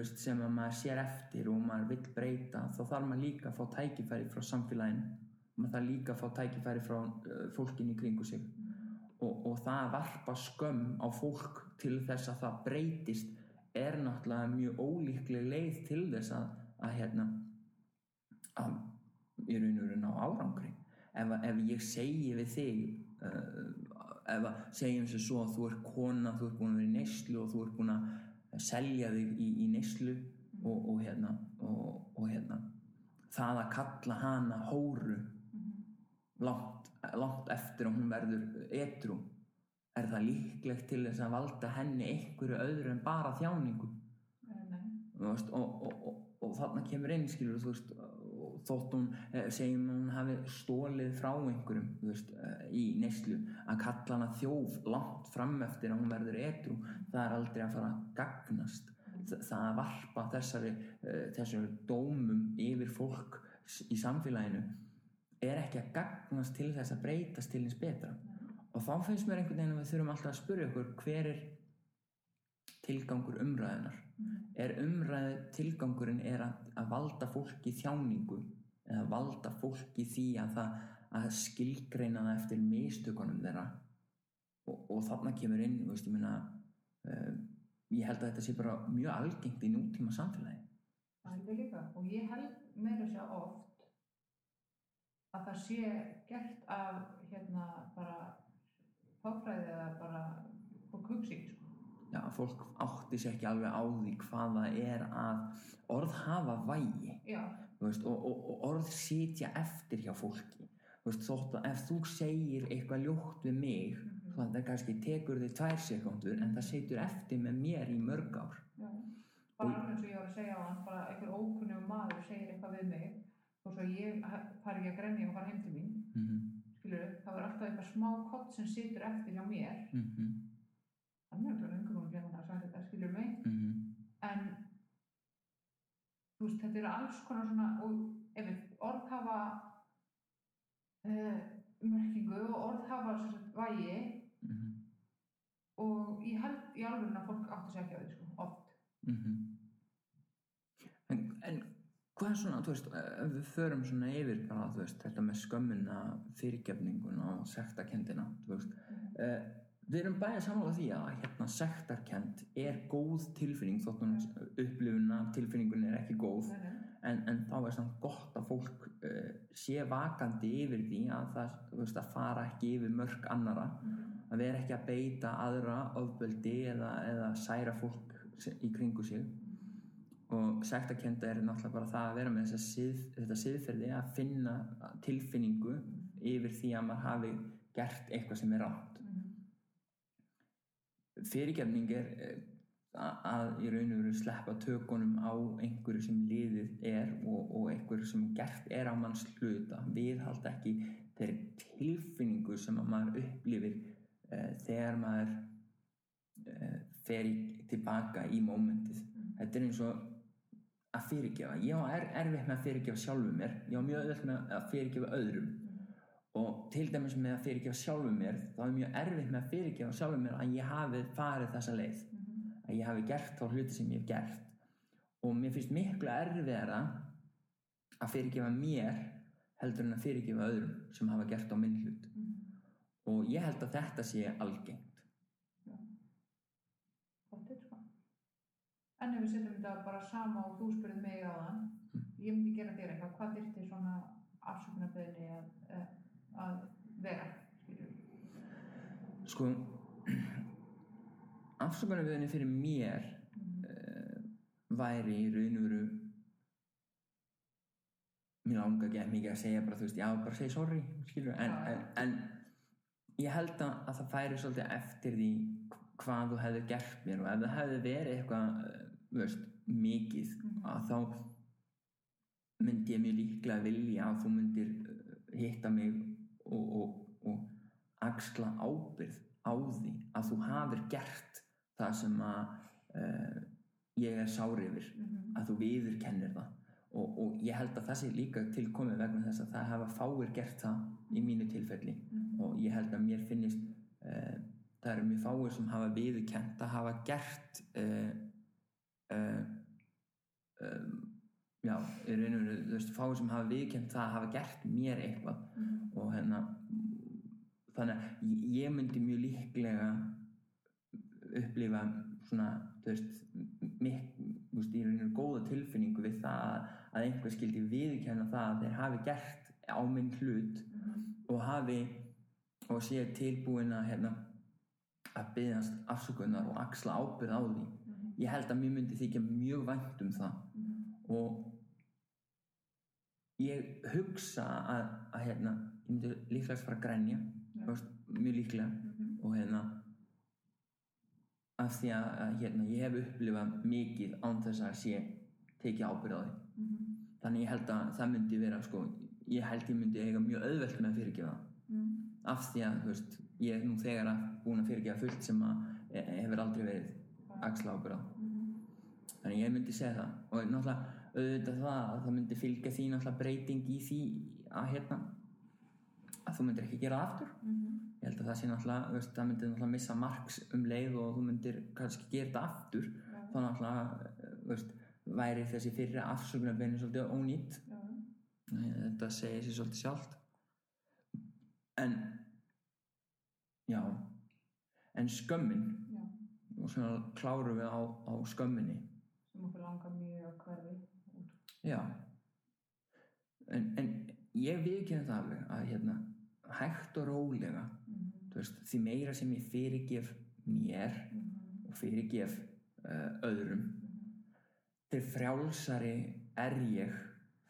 veist, sem að maður sér eftir og maður vill breyta þá þarf maður líka að fá tækifæri frá samfélaginu. Maður þarf líka að fá tækifæri frá uh, fólkinu í kringu sig. Og, og það að varpa skömm á fólk til þess að það breytist er náttúrulega mjög ólíkleg leið til þess að, að hérna að í raun og raun á árangri. Ef, ef ég segi við þig uh, ef að segjum sem svo að þú ert kona, þú ert búin að vera í neyslu og þú ert búin að selja þig í, í neyslu og, og hérna og, og hérna. Það að kalla hana hóru langt, langt eftir að hún verður etru er það líklegt til þess að valda henni einhverju öðru en bara þjáningu? Og, og, og, og þarna kemur inn skilur þú veist og þótt hún eh, segjum hún hafi stólið frá einhverjum veist, eh, í neyslu að kalla hana þjóf langt fram eftir að hún verður etru það er aldrei að fara að gagnast. Þa- það að varpa þessari, uh, þessari dómum yfir fólk í samfélaginu er ekki að gagnast til þess að breytast til hins betra. Og þá finnst mér einhvern veginn að við þurfum alltaf að spyrja okkur hver er tilgangur umræðunar er umræðu tilgangurinn er að, að valda fólki þjáningu eða valda fólki því að það að skilgreina það eftir mistökunum þeirra. Og, og þarna kemur inn veist, ég, meina, uh, ég held að þetta sé bara mjög algengt í nútíma samfélagi.
Og ég held meira sér oft að það sé gert af hérna bara fáfræði eða bara fólk hugsi ekki sko.
Já, fólk átti sér ekki alveg á því hvað það er að orð hafa vægi.
Já,
veist, og, og, og orð sitja eftir hjá fólki veist, þótt að ef þú segir eitthvað ljótt við mig þá það kannski tekur þig tvær sekundur en það situr eftir með mér í mörg ár
já. Bara alveg eins og ég var að segja á hann, bara einhver ókunnum maður segir eitthvað við mig og svo ég fari ekki að grenja og fara heim til mín,
mm -hmm.
skilur þá er alltaf eitthvað smá kott sem situr eftir hjá mér.
Mm -hmm.
Þannig er þetta einhver búin að glemma það að sagði þetta, skilur mig.
Mm -hmm.
En þú veist, þetta eru alls konar svona, og ef orð hafa uh, merkingu og orð hafa sagt, vægi
Mhm.
og ég held í alveg að fólk átti sér ekki á því, sko, oft.
Mhm. En, en hvað er svona, þú veist, ef við förum svona yfir bara, þú veist, þetta með skömmuna, fyrirgefninguna og sektakendina, þú veist, uh, við erum bæðið sammála því að hérna sektarkend er góð tilfinning þótt hún upplifuna tilfinningun er ekki góð
Nei, nei.
en, en þá er samt gott að fólk uh, sé vakandi yfir því að það, veist, að fara ekki yfir mörg annara að vera ekki að beita aðra ofbeldi eða, eða særa fólk í kringu sig og sektakenda er náttúrulega bara það að vera með sið, þetta siðferði að finna tilfinningu yfir því að maður hafi gert eitthvað sem er rátt
Mhm.
Fyrirgefning er eh, að í raun og veru sleppa tökunum á einhverju sem liðið er og, og einhverju sem gert er á manns hluta. Viðhalda ekki þeirri tilfinningu sem að maður upplifir uh, þegar maður uh, fer tilbaka í mómentið. Þetta er eins og að fyrirgefa. Ég er, erfitt með að fyrirgefa sjálfum mér. Ég á mjög öðvöld með að fyrirgefa öðrum og til dæmis með að fyrirgefa sjálfum mér þá er mjög erfitt með að fyrirgefa sjálfum mér að ég hafi farið þessa leið. Að ég hafi gert þá hluti sem ég hef gert. Og mér finnst miklu erfiðara að fyrirgefa mér heldur en að fyrirgefa öðrum sem hafa gert á minn hlut. Og ég held að þetta sé algengt.
Pottet, sko. En ef við setjum þetta bara sama og þú spurðið mig á það, ég myndi gera þér eitthvað, hvað þyrfti svona afsökunarbeðni að, að, vera,
sko afsökunarviðinni fyrir mér uh, væri í raun og veru mér langar ekki mikið að segja bara þú veist, já bara segja sorry en,
já.
en, en ég held að, að það færi svolítið eftir því hvað þú hefði gert mér og ef það hefði verið eitthvað eh, veist, mikið að þá myndi ég mjög líklega vilja að þú myndir eh, hitta mig og, og, og axla ábyrð á því að þú hafir gert það sem að uh, ég er sár yfir að þú viðurkennir það. Og, og ég held að það sé líka tilkomið vegna þess að það hafa fáir gert það í mínu tilfelli. Og ég held að mér finnist uh, það eru mjög fáir sem hafa viðurkent að hafa gert um, já, í raun og veru þú veist, fáir sem hafa viðurkent það að hafa gert mér eitthvað. Og hérna þannig að ég- myndi mjög líklega upplifa svona, þú veist, mikk, þú veist, í rauninu góða tilfinningu við það að, einhver skildi viðurkenna það að þeir hafi gert á minn hlut og hafi og sé tilbúin að hérna að byggðast afsökunar og axla ábyrð á því. Ég held að mér myndi þykja mjög vænt um það. Og ég hugsa að, að hérna, ég myndi líklegast fara að grænja veist, mjög líklega. Og hérna af því að, hérna, ég hef upplifað mikið án þess að sé tekið ábyrð á því. Þannig ég held að það myndi vera sko, ég held ég myndi eiga mjög auðvelt með að fyrirgefa. Það af því að veist, ég er nú þegar að búin að fyrirgefa fullt sem að e- hefur aldrei verið axla ábyrð á. Þannig ég myndi segja það. Og náttúrulega auðvitað það að það myndi fylgja því náttúrulega breyting í því að hérna að þú myndir ekki gera aftur. Ég held að það sé náttúrulega, veist, það myndir náttúrulega missa marks um leið og þú myndir kannski gera þetta aftur. Þá náttúrulega, veist, væri þessi fyrri afsökunarbeinu svolítið ónýtt þetta segir sér svolítið sjálft. En já. En skömmin.
Já,
og svona klárum við á, á skömminni.
Sem okkur langar mjög að hverfi.
Já. En, en ég viðkynna það alveg að hérna hægt og rólega þú veist, því meira sem ég fyrirgef mér og fyrirgef uh, öðrum til frjálsari er ég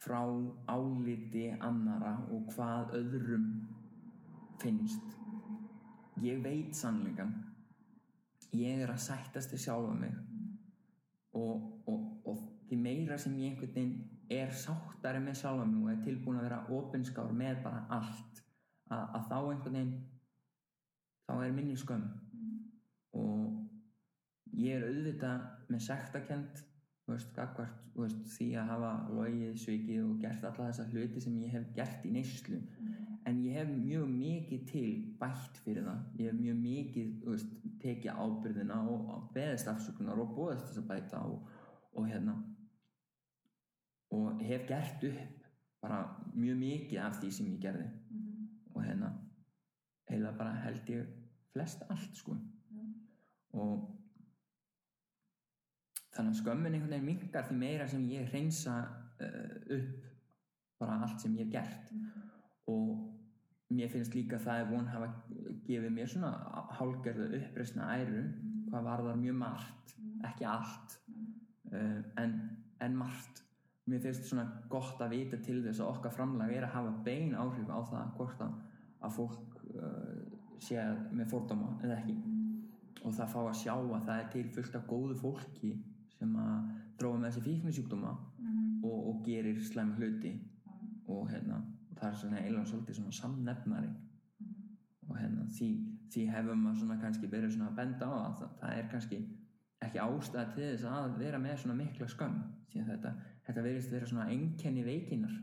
frá áliti annara og hvað öðrum finnst. Ég veit sannleikan ég er að sættast til sjálfa mig. Og, og, og því meira sem ég einhvern veginn er sáttari með sjálfa mig og er tilbúin að vera opinskár með bara allt að, að þá einhvern veginn þá er minni skömm. Og ég er auðvitað með sektakent gagvart, því að hafa logið, svikið og gert alla þessa hluti sem ég hef gert í neyslu. En ég hef mjög mikið til bætt fyrir það. Ég hef mjög mikið veist, tekið ábyrðina og beðist afsökunar og bóðist þess að bæta og, og hérna og hef gert upp bara mjög mikið af því sem ég gerði. Og hérna heila bara held ég flest allt sko. Og þannig að skömmin einhvern veginn minkar því meira sem ég hreinsa uh, upp bara allt sem ég hef gert. Og mér finnst líka það er von hafa gefið mér svona hálgerðu uppreisna æru hvað var þar mjög margt ekki allt uh, en, en margt mér finnst svona gott að vita til þess að okkar framlag er að hafa bein áhrif á það hvort að, að fólk uh, sé með fordóma eða ekki. Og það fá að sjá að það er til fullt af góðu fólki sem að drófa með þessi fíknisjúkdóma
Mhm.
og, og gerir slæm hluti. Og hérna, það er svona eiginlega svolítið svona samnefnari. Og hérna, því, því hefur maður svona kannski verið svona að benda á að það, það er kannski ekki ástæða til þess að vera með svona mikla skömm því að þetta, þetta verðist vera svona einkenni veikinar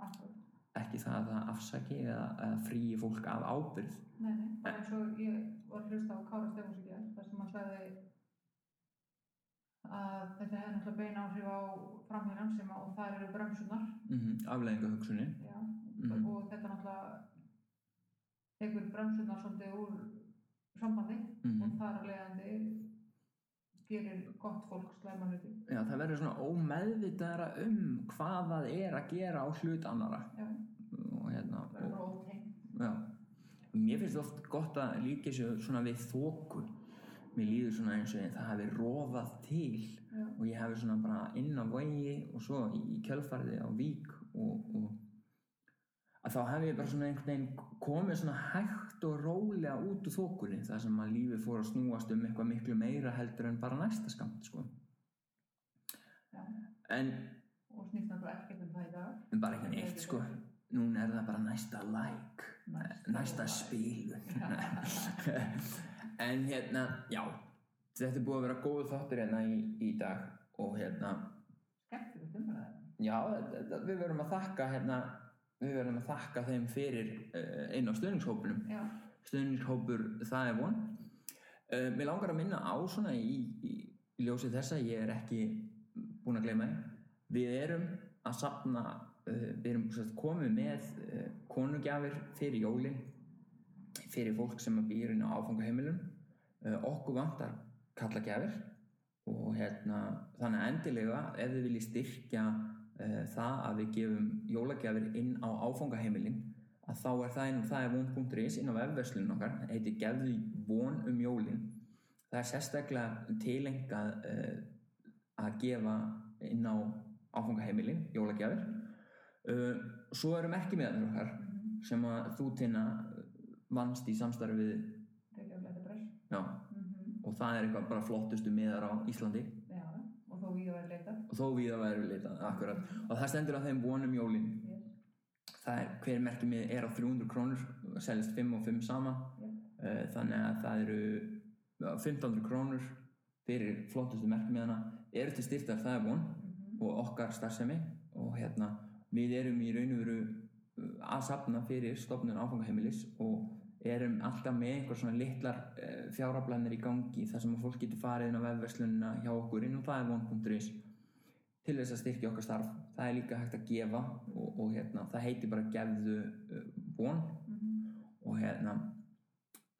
Akkurat.
ekki það að það afsaki eða, eða fríi fólk af ábyrgð.
Nei, nei, bara eins og ég var að hlusta á Kára Stefáns í gerð, þar sem hann sagði að þetta hefði náttúrulega bein áhrif á framhjörnum sem að, það eru bremsunar
mm afleðinga hugsunni
já,
Mhm.
og þetta náttúrulega tekur bremsunar svolítið úr sambandi
Mhm.
og þar að leiðandi gerir gott fólk slæma hluti.
Já, það verður svona ómeðvitaðara um hvað það er að gera á hlut annara
já,
og hérna
það er bara ótegn
já. mér finnst oft gott að líka þessu svona við þóku mér líður svona eins og það hafi rofað til
já,
og ég hafi svona bara inn á vegi og svo í kjölfarði á vík og, og að þá hef ég bara svona einhvern veginn komið svona hægt og rólega út úr þókunni þar sem að lífið fór að snúast um eitthvað miklu meira heldur en bara næsta skamt sko. en
og snýst náttúrulega ekkert um það í dag?
En bara ekki neitt sko. Núna er það bara næsta like.
Næsta
næsta spilun en hérna já, þetta er búið að vera góð þáttur hérna í, í dag og hérna já, við verðum að þakka hérna, við verðum að þakka þeim fyrir uh, einn á stöðningshópunum stöðningshópur það er von. Uh, mér langar að minna á svona í, í, í ljósi þessa, ég er ekki búin að gleyma því. Við erum að sapna uh, við erum sagt, komið með uh, konugjafir fyrir jólin fyrir fólk sem býr inn á áfangaheimilum. Okkur vantar kallagjafir og hérna þannig endilega ef þið viljið styrkja það að við gefum jólagjafir inn á áfangaheimilin að þá er það inn það er von.is inn á vefverslunum okkar það heitir gefðu von um jólin. Það er sérstaklega tilengað uh, að gefa inn á áfangaheimilin jólagjafir. Uh, svo eru merkimiðanir okkar sem að þú tina vannst í samstarfi við
Reykjavík Letter Press
já,
mm
og það er eitthvað bara flottustu miðar á Íslandi
þó við væri leitað.
Þó við væri leitað akkurat. Og það stendur að þeim vonum jólin.
Yes.
það er, hver merkimið er á 300 krónur seljast 5 og 5 sama.
Já.
uh, þannig að það eru já, 1500 krónur fyrir flottustu merkimiðana eru til styrtar það er von. Og okkar starfsemi. Og hérna við erum í raun og veru uh, að safna fyrir stofnun áfangaheimilis og erum alltaf með einhver svona litlar uh, fjárablanir í gangi þar sem að fólk getur farið inn á vefverslunina hjá okkur inn á það er von.is til þess að styrkja okkar starf. Það er líka hægt að gefa og, og hérna, það heitir bara gefðu uh, von. Og hérna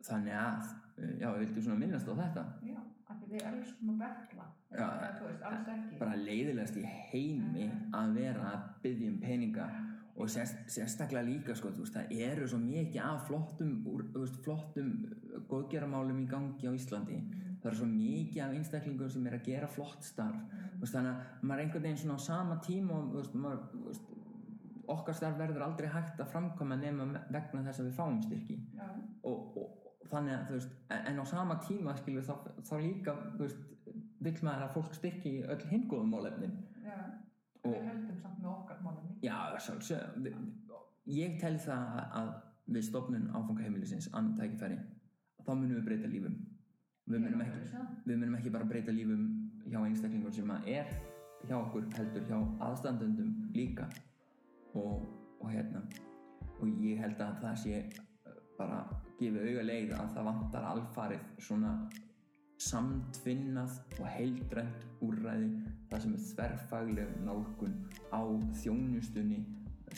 þannig að uh, já, við vildum svona minnast á þetta?
Já, af því við elskum að betla
Já.
Þú veist, alls ekki.
bara leiðilegast í heimi að vera að byggja um peninga og sérst, sérstaklega líka sko, veist, það eru svo mikið af flottum, úr, veist, flottum uh, góðgeramálum í gangi á Íslandi. Það eru svo mikið af einstaklingum sem er að gera flott starf. Þú veist, þannig að maður er einhvern veginn svona á sama tíma og maður, okkar starf verður aldrei hægt að framkvæma nema vegna þess að við fáum styrki.
Já,
og, og, þannig að en, á sama tíma skilur þá, þá líka vill maður að fólk styrki öll hingóðum málefnin
já,
Og-
við höldum samt með okkar málumni
já, sjálfsög ég tel það að við stofnun áfangaheimilisins annan tækifæri þá munum við breyta lífum. Við munum ekki, við munum ekki bara breyta lífum hjá einstaklingur sem að er hjá okkur heldur hjá aðstandendum líka. Og, og hérna og ég held að það sé uh, bara gefið auga leið að það vantar alfarið svona samtvinnað og heildrænt úrræði það sem er þverfagleg nálgun á þjónustunni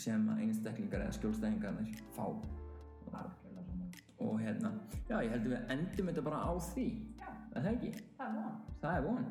sem einstaklingar eða skjólstæðingarnir fá. Og hérna, já ég held að við endum þetta bara á því.
Já,
er það ekki?
það er von.
Það er von.